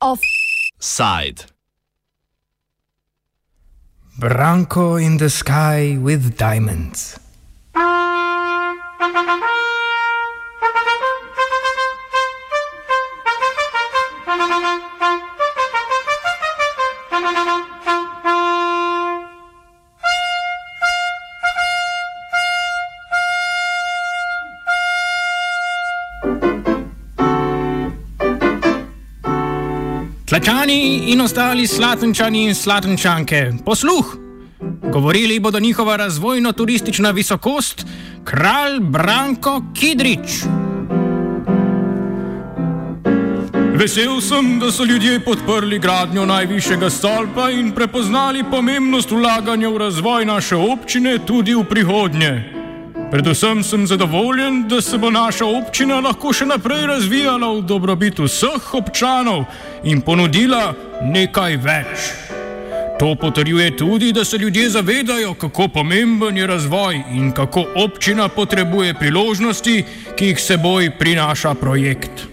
Offside. Branko in the sky with diamonds. Tlačani in ostali slatenčani in slatenčanke, posluh! Govorili bodo njihova razvojno-turistična visokost, kralj Branko Kidrič. Vesel sem, da so ljudje podprli gradnjo najvišjega stolpa in prepoznali pomembnost vlaganja v razvoj naše občine tudi v prihodnje. Predvsem sem zadovoljen, da se bo naša občina lahko še naprej razvijala v dobrobit vseh občanov in ponudila nekaj več. To potrjuje tudi, da se ljudje zavedajo, kako pomemben je razvoj in kako občina potrebuje priložnosti, ki jih seboj prinaša projekt.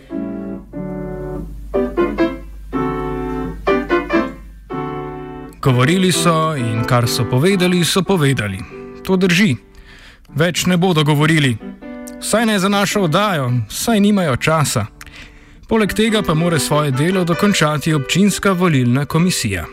Govorili so in kar so povedali, so povedali. To drži. Več ne bodo govorili. Saj ne za našo oddajo, saj nimajo časa. Poleg tega pa mora svoje delo dokončati občinska volilna komisija.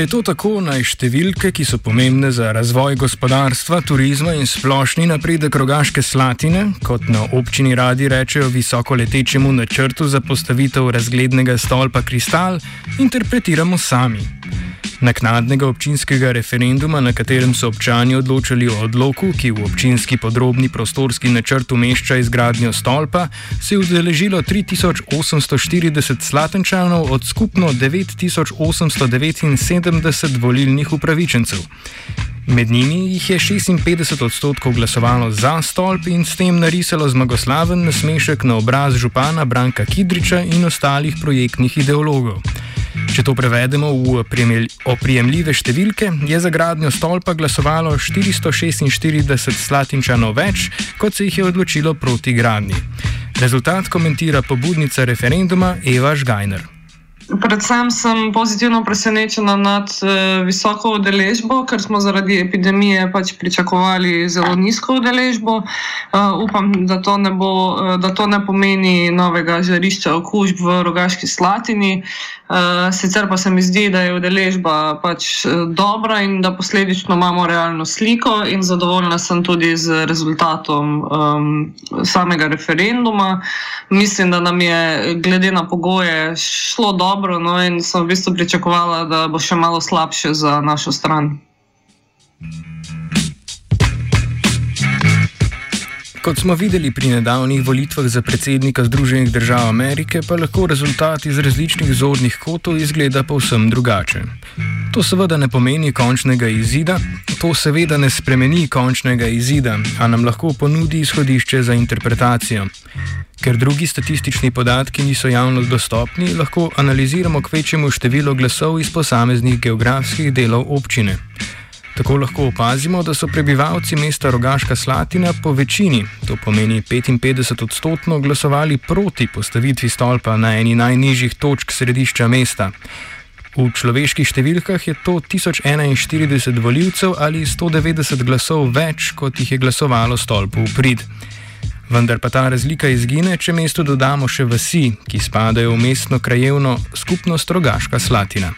Je to tako, naj številke, ki so pomembne za razvoj gospodarstva, turizma in splošni napredek rogaške slatine, kot na občini radi rečejo visoko letečemu načrtu za postavitev razglednega stolpa Kristal, interpretiramo sami. Naknadnega občinskega referenduma, na katerem so občani odločili o odloku, ki v občinski podrobni prostorski načrt umešča izgradnjo stolpa, se je udeležilo 3840 slatenčanov od skupno 9879 volilnih upravičencev. Med njimi jih je 56 odstotkov glasovalo za stolp in s tem narisalo zmagoslaven nasmešek na obraz župana Branka Kidriča in ostalih projektnih ideologov. Če to prevedemo v oprijemljive številke, je za gradnjo stolpa glasovalo 446 slatinčanov več, kot se jih je odločilo proti gradnji. Rezultat komentira pobudnica referenduma Eva Žgajner. Predvsem sem pozitivno presenečena nad uh, visoko udeležbo, ker smo zaradi epidemije pač pričakovali zelo nizko udeležbo. Uh, upam, da to, bo, uh, da to ne pomeni novega žarišča okužb v rogaški slatini. Uh, sicer pa se mi zdi, da je udeležba pač dobra in da posledično imamo realno sliko, in zadovoljna sem tudi z rezultatom um, samega referenduma. Mislim, da nam je glede na pogoje šlo dobro dobro, no, in sem v bistvu pričakovala, da bo še malo slabše za našo stran. Kot smo videli pri nedavnih volitvah za predsednika Združenih držav Amerike, pa lahko rezultat iz različnih zornih kotov izgleda povsem drugače. To seveda ne pomeni končnega izida, to seveda ne spremeni končnega izida, a nam lahko ponudi izhodišče za interpretacijo. Ker drugi statistični podatki niso javno dostopni, lahko analiziramo kvečjemu število glasov iz posameznih geografskih delov občine. Tako lahko opazimo, da so prebivalci mesta Rogaška Slatina po večini, to pomeni 55 odstotno, glasovali proti postavitvi stolpa na eni najnižjih točk središča mesta. V človeških številkah je to 1041 voljivcev ali 190 glasov več, kot jih je glasovalo stolpu v prid. Vendar pa ta razlika izgine, če mestu dodamo še vasi, ki spadajo v mestno krajevno skupnost Rogaška Slatina.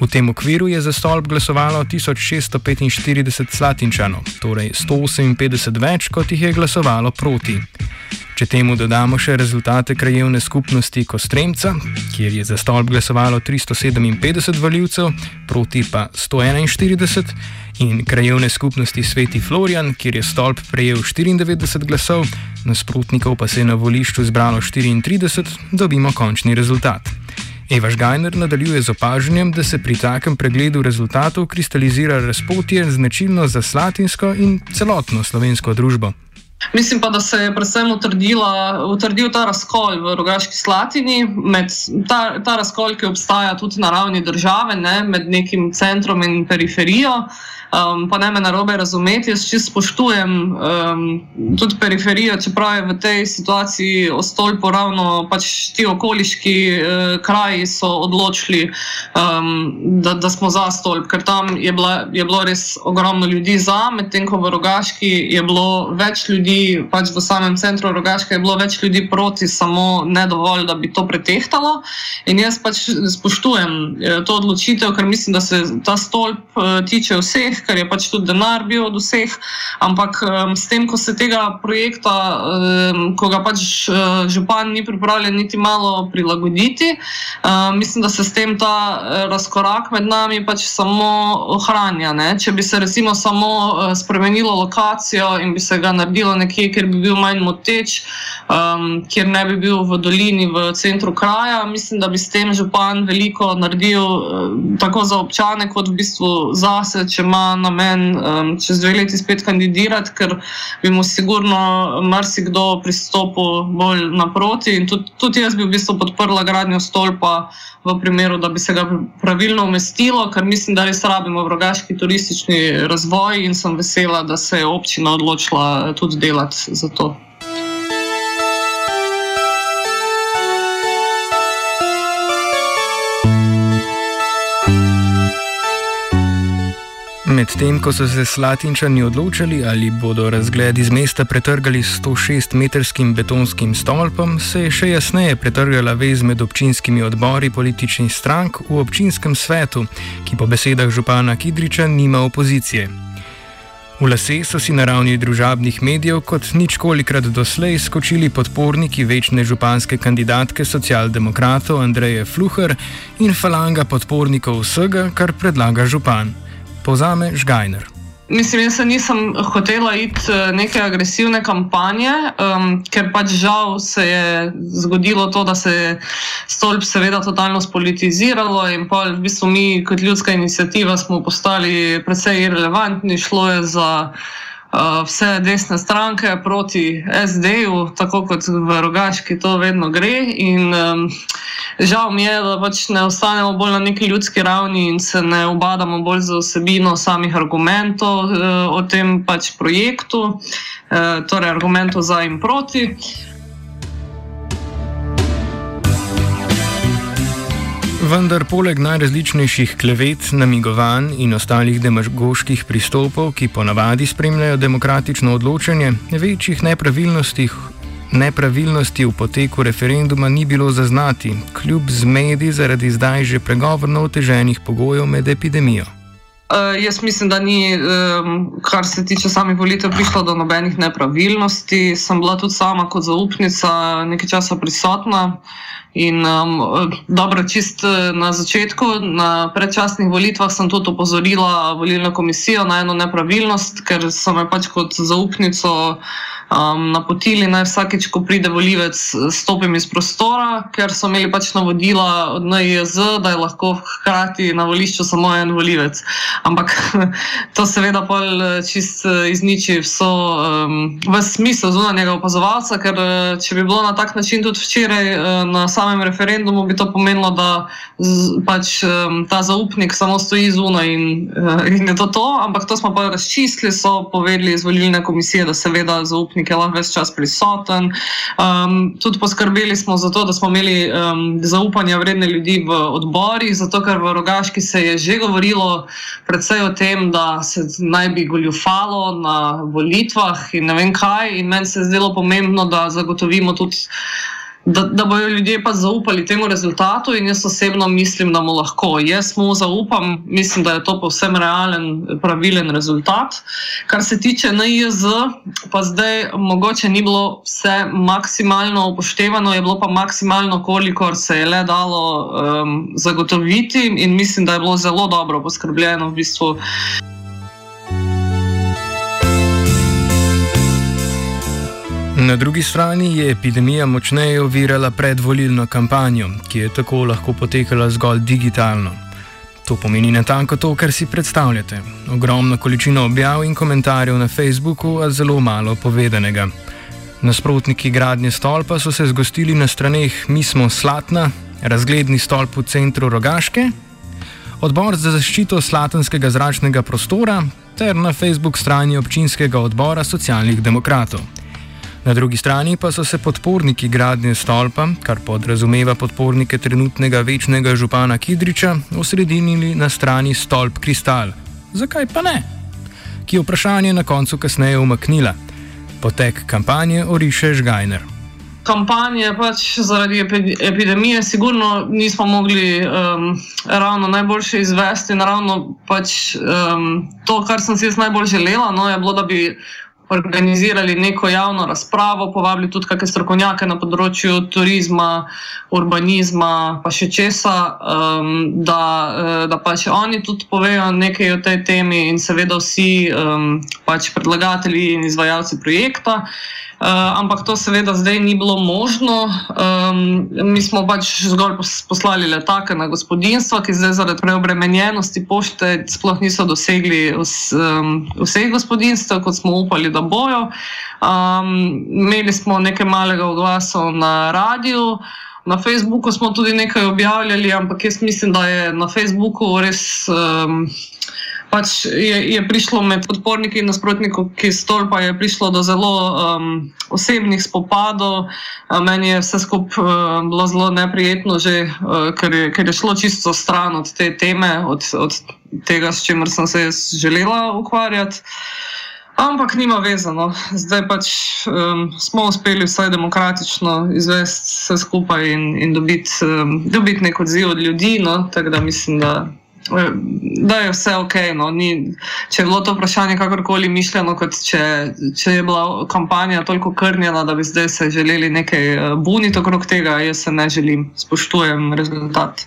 V tem okviru je za stolp glasovalo 1645 slatinčanov, torej 158 več, kot jih je glasovalo proti. Če temu dodamo še rezultate krajevne skupnosti Kostremca, kjer je za stolp glasovalo 357 voljivcev, proti pa 141, in krajevne skupnosti Sveti Florian, kjer je stolp prejel 94 glasov, nasprotnikov pa se je na volišču zbralo 34, dobimo končni rezultat. Eva Žgajner nadaljuje z opažanjem, da se pri takem pregledu rezultatov kristalizira razpotje značilno za slatinsko in celotno slovensko družbo. Mislim pa, da se je predvsem utrdil ta razkol v Rogaški Slatini, med, ta, ta razkol, ki obstaja tudi na ravni države, ne, med nekim centrom in periferijo. Um, pa ne me na robe razumeti, jaz čisto spoštujem um, tudi periferijo, čeprav je v tej situaciji ostol poravno pač ti okoliški uh, kraji so odločili, um, da, da smo za stolp, ker tam je, bila, je bilo res ogromno ljudi za, medtem ko v Rogaški je bilo več ljudi, pač v samem centru Rogaške je bilo več ljudi proti, samo ne dovolj, da bi to pretehtalo. In jaz pač spoštujem uh, to odločitev, ker mislim, da se ta stolp uh, tiče vseh ker je pač tudi denar bil od vseh. Ampak um, s tem, ko se tega projekta, um, ko ga pač uh, župan ni pripravljen niti malo prilagoditi, mislim, da se s tem ta razkorak med nami pač samo ohranja. Ne? Če bi se recimo samo spremenilo lokacijo in bi se ga naredilo nekje, kjer bi bil manj moteč, um, kjer ne bi bil v dolini, v centru kraja, mislim, da bi s tem župan veliko naredil uh, tako za občane, kot v bistvu zase, če ima namen um, čez dve leti spet kandidirati, ker bi mu sigurno marsikdo pristopil bolj naproti. In tudi, tudi jaz bi v bistvu podprla gradnjo stolpa v primeru, da bi se ga pravilno umestilo, ker mislim, da res rabimo vrogaški turistični razvoj in sem vesela, da se je občina odločila tudi delati za to. Medtem ko so se Slatinčani odločili, ali bodo razgled iz mesta pretrgali s 106-metrskim betonskim stolpom, se je še jasneje pretrgala vez med občinskimi odbori političnih strank v občinskem svetu, ki po besedah župana Kidriča nima opozicije. V lase so si na ravni družabnih medijev kot ničkolikrat doslej skočili podporniki večne županske kandidatke socialdemokratov Andreje Fluher in falanga podpornikov vsega, kar predlaga župan povzame Žgajner. Mislim, jaz nisem hotela iti eh, neke agresivne kampanje, um, ker pač žal se je zgodilo to, da se je stolp seveda totalno spolitiziralo in pa v bistvu mi kot ljudska inicijativa smo postali precej irrelevantni, šlo je za uh, vse desne stranke proti SD-ju, tako kot v Rogaški to vedno gre. In, um, žal mi je, da pač ne ostanemo bolj na neki ljudski ravni in se ne obadamo bolj za osebino samih argumentov uh, o tem pač projektu, uh, torej argumentov za in proti. Vendar poleg najrazličnejših klevet, namigovanj in ostalih demagoških pristopov, ki ponavadi spremljajo demokratično odločanje, večjih nepravilnosti, nepravilnosti v poteku referenduma ni bilo zaznati, kljub zmedi zaradi zdaj že pregovorno oteženih pogojev med epidemijo. Uh, jaz mislim, da ni, um, kar se tiče samih volitev, prišlo do nobenih nepravilnosti. Sem bila tudi sama kot zaupnica nekaj časa prisotna. Uh, In um, dobro, čist eh, na začetku, na predčasnih volitvah, sem tudi opozorila volilno komisijo na eno nepravilnost, ker so me pač kot zaupnico um, napotili, naj vsakeč, ko pride volivec, stopim iz prostora, ker so imeli pač navodila od NIJZ, da je lahko hkrati na volišču samo en volivec. Ampak to seveda pol eh, čist eh, izniči vso, um, smisel zunanjega opazovalca, ker eh, če bi bilo na tak način tudi včeraj na samem referendumu, bi to pomenilo, da z, pač um, ta zaupnik samo stoji zunaj in, in je to to. Ampak to smo pa razčistili, so povedali iz volilne komisije, da seveda zaupnik zaupnik je lahko več čas prisoten. Um, tudi poskrbeli smo za to, da smo imeli um, zaupanja vredne ljudi v odborih, zato ker v Rogaški se je že govorilo predvsej o tem, da se naj bi goljufalo na volitvah in ne vem kaj. In meni se je zdelo pomembno, da zagotovimo tudi da, da bodo ljudje pa zaupali temu rezultatu, in jaz osebno mislim, da mu lahko. Jaz mu zaupam, mislim, da je to povsem realen, pravilen rezultat. Kar se tiče NIJZ, pa zdaj mogoče ni bilo vse maksimalno upoštevano, je bilo pa maksimalno, kolikor se je le dalo um, zagotoviti, in mislim, da je bilo zelo dobro poskrbljeno v bistvu. Na drugi strani je epidemija močneje ovirala predvolilno kampanjo, ki je tako lahko potekala zgolj digitalno. To pomeni natanko to, kar si predstavljate. Ogromno količino objav in komentarjev na Facebooku, a zelo malo povedanega. Nasprotniki gradnje stolpa so se zgostili na straneh Mi smo Slatna, razgledni stolp v centru Rogaške, odbor za zaščito slatanskega zračnega prostora ter na Facebook strani občinskega odbora socialnih demokratov. Na drugi strani pa so se podporniki gradnje stolpa, kar podrazumeva podpornike trenutnega večnega župana Kidriča, osredinili na strani stolp Kristal. Zakaj pa ne? Ki je vprašanje na koncu kasneje umaknila. Potek kampanje oriše Žgajner. Kampanje pač zaradi epidemije, sigurno nismo mogli um, ravno najboljše izvesti. Ravno pač, um, to, kar sem si jaz najbolj želela, no, je bilo, da bi organizirali neko javno razpravo, povabili tudi kakšne strokovnjake na področju turizma, urbanizma, pa še česa, um, da, eh, da pač oni tudi povejo nekaj o tej temi in seveda vsi um, pač predlagatelji in izvajalci projekta. Uh, ampak to seveda zdaj ni bilo možno. Um, mi smo pač zgolj poslali letake na gospodinstva, ki zdaj zaradi preobremenjenosti pošte sploh niso dosegli vs, um, vseh gospodinstv, kot smo upali, da bojo. Um, imeli smo nekaj malega oglasa na radiju. Na Facebooku smo tudi nekaj objavljali, ampak jaz mislim, da je na Facebooku res um, pač je, je prišlo med podporniki in nasprotniki stolpa, je prišlo do zelo um, osebnih spopadov. Meni je vse skupaj uh, bilo zelo neprijetno, že, uh, ker, je, ker je šlo čisto stran od te teme, od, od tega, s čimer sem se želela ukvarjati. Ampak nima vezano. Zdaj pač um, smo uspeli vsaj demokratično izvesti vse skupaj in, in dobiti um, dobit nek odziv od ljudi. No? Tako da mislim, da da je vse ok. No. Ni, če je bilo to vprašanje kakorkoli mišljeno, kot če, če je bila kampanja toliko krnjena, da bi zdaj se želeli nekaj eh, buniti okrog tega, jaz se ne želim, spoštujem rezultat.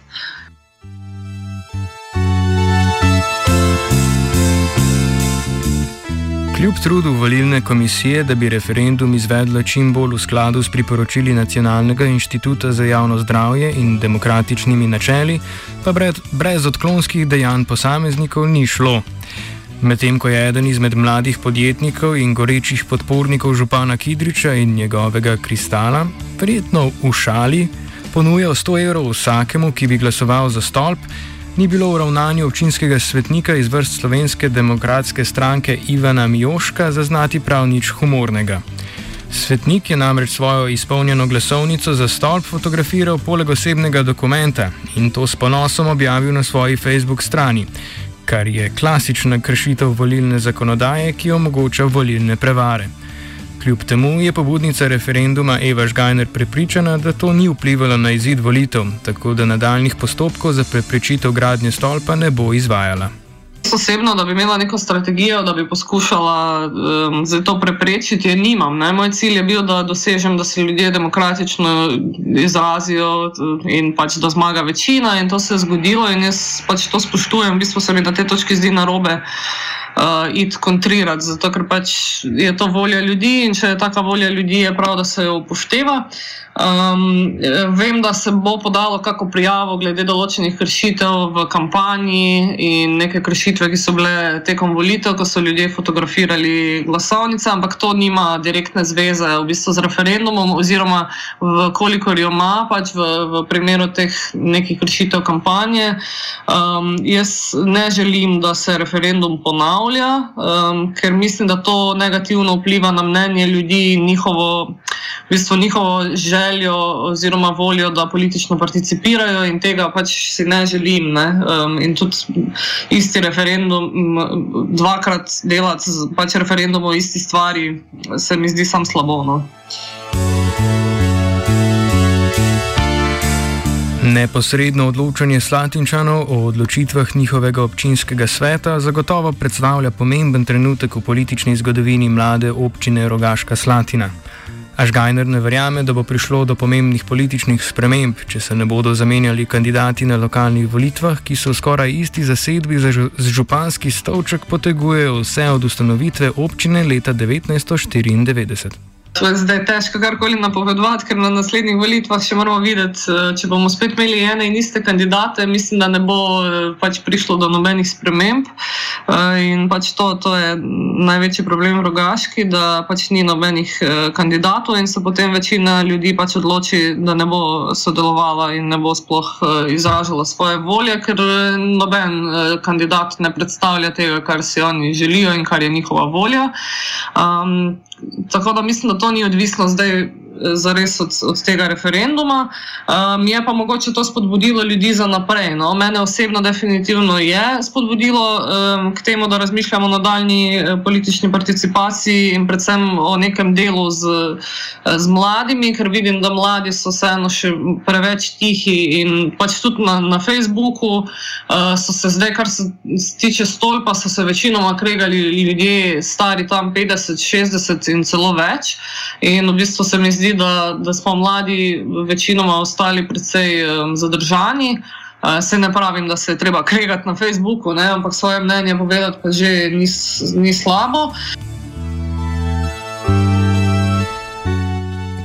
Kljub trudu volilne komisije, da bi referendum izvedla čim bolj v skladu s priporočili Nacionalnega inštituta za javno zdravje in demokratičnimi načeli, pa brez, brez odklonskih dejanj posameznikov ni šlo. Medtem ko je eden izmed mladih podjetnikov in gorečih podpornikov župana Kidriča in njegovega kristala, verjetno v šali, ponujal 100 evrov vsakemu, ki bi glasoval za stolp, ni bilo v ravnanju občinskega svetnika iz vrst slovenske demokratske stranke Ivana Mijoška zaznati prav nič humornega. Svetnik je namreč svojo izpolnjeno glasovnico za stolp fotografiral poleg osebnega dokumenta in to s ponosom objavil na svoji Facebook strani, kar je klasična kršitev volilne zakonodaje, ki omogoča volilne prevare. Kljub temu je pobudnica referenduma Eva Žgajner prepričana, da to ni vplivalo na izid volitev, tako da nadaljnih postopkov za preprečitev gradnje stolpa ne bo izvajala. Osebno, da bi imela neko strategijo, da bi poskušala um, to preprečiti, je nimam. Ne? Moj cilj je bil, da dosežem, da se ljudje demokratično izrazijo in pač da zmaga večina, in to se je zgodilo, in jaz pač to spoštujem. V bistvu se mi na tej točki zdi narobe uh, iti kontrirati, zato ker pač je to volja ljudi in če je taka volja ljudi, je prav, da se jo upošteva. Um, vem, da se bo podalo kako prijavo glede določenih kršitev v kampanji in neke kršitve, ki so bile tekom volitev, ko so ljudje fotografirali glasovnice, ampak to nima direktne zveze v bistvu z referendumom, oziroma kolikor jo ima pač v, v primeru teh nekih kršitev kampanje. Um, jaz ne želim, da se referendum ponavlja, um, ker mislim, da to negativno vpliva na mnenje ljudi in njihovo, v bistvu njihovo željo oziroma voljo, da politično participirajo in tega pač si ne želim. Ne? Um, in tudi isti referendum, dvakrat delati pač referendum o isti stvari, se mi zdi sam slabo. No? Neposredno odločanje Slatinčanov o odločitvah njihovega občinskega sveta zagotovo predstavlja pomemben trenutek v politični zgodovini mlade občine Rogaška Slatina. Ažgajner ne verjame, da bo prišlo do pomembnih političnih sprememb, če se ne bodo zamenjali kandidati na lokalnih volitvah, ki so skoraj isti zasedbi za županski stolček potegujejo vse od ustanovitve občine leta 1994. Zdaj je težko karkoli napovedovati, ker na naslednjih volitvah še moramo videti, eh, če bomo spet imeli ene in iste kandidate. Mislim, da ne bo eh, pač prišlo do nobenih sprememb. Eh, in pač to, to je največji problem v Rogaški, da pač ni nobenih kandidatov in se potem večina ljudi pač odloči, da ne bo sodelovala in ne bo sploh izražala svoje volje, ker noben kandidat ne predstavlja tega, kar si oni želijo in kar je njihova volja. Um, tako da mislim, da to ni odvisno zdaj za res od, od tega referenduma. Um, je pa mogoče to spodbudilo ljudi za naprej. No? Mene osebno definitivno je spodbudilo um, k temu, da razmišljamo o nadaljni eh, politični participaciji in predvsem o nekem delu z, z mladimi, ker vidim, da mladi so vseeno še preveč tihi in pač tudi na, na Facebooku uh, so se zdaj, kar se tiče stolpa, so se večinoma kregali ljudje stari tam 50, 60 in celo več. In v bistvu se mi zdi, zdi, da, da smo mladi večinoma ostali precej um, zadržani. Uh, se ne pravim, da se je treba kregati na Facebooku, ne, ampak svoje mnenje povedati pa že ni, ni slabo.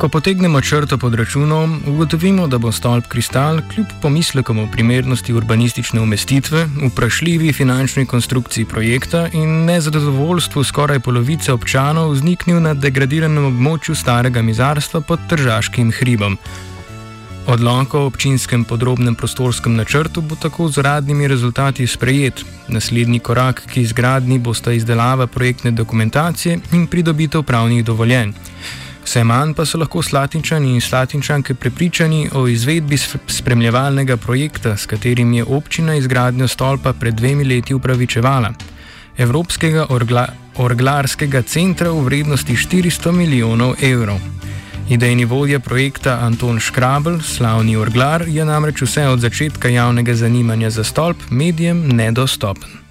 Ko potegnemo črto pod računom, ugotovimo, da bo stolp kristal kljub pomislekom o primernosti urbanistične umestitve, vprašljivi finančni konstrukciji projekta in nezadovoljstvu skoraj polovice občanov vzniknil na degradiranem območju starega mizarstva pod Tržaškim hribom. Odlok o občinskem podrobnem prostorskem načrtu bo tako z uradnimi rezultati sprejet. Naslednji korak k izgradnji bosta izdelava projektne dokumentacije in pridobitev pravnih dovoljenj. Vse manj pa so lahko slatinčani in slatinčanke prepričani o izvedbi spremljevalnega projekta, s katerim je občina izgradnjo stolpa pred dvemi leti upravičevala. Evropskega orgla, orglarskega centra v vrednosti 400 milijonov evrov. Idejni vodja projekta Anton Škrabel, slavni orglar, je namreč vse od začetka javnega zanimanja za stolp medijem nedostopen.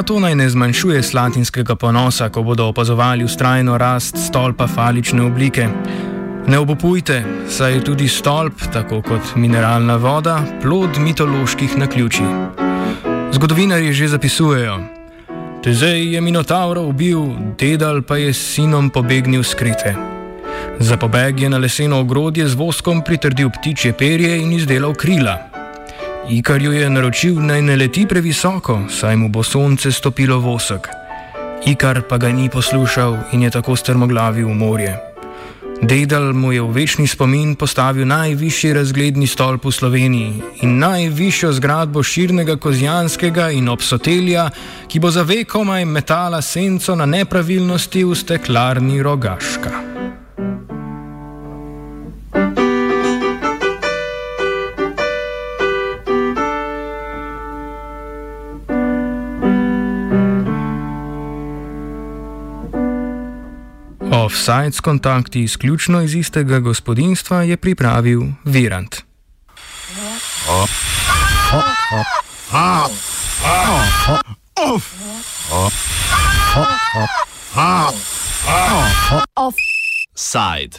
A to naj ne zmanjšuje slatinskega ponosa, ko bodo opazovali ustrajno rast stolpa falične oblike. Ne obupujte, saj je tudi stolp, tako kot mineralna voda, plod mitoloških naključij. Zgodovinari že zapisujejo: Tezej je Minotauro ubil, Dedal pa je s sinom pobegnil skrite. Za pobeg je na leseno ogrodje z voskom pritrdil ptičje perje in izdelal krila. Ikar jo je naročil naj ne leti previsoko, saj mu bo sonce stopilo v osek. Ikar pa ga ni poslušal in je tako strmoglavil v morje. Dedal mu je v večni spomin postavil najvišji razgledni stolp v Sloveniji in najvišjo zgradbo širnega kozijanskega in obsotelja, ki bo za vekomaj metala senco na nepravilnosti v steklarni rogaška. Offside s kontakti izključno iz istega gospodinstva je pripravil Virant. Offside.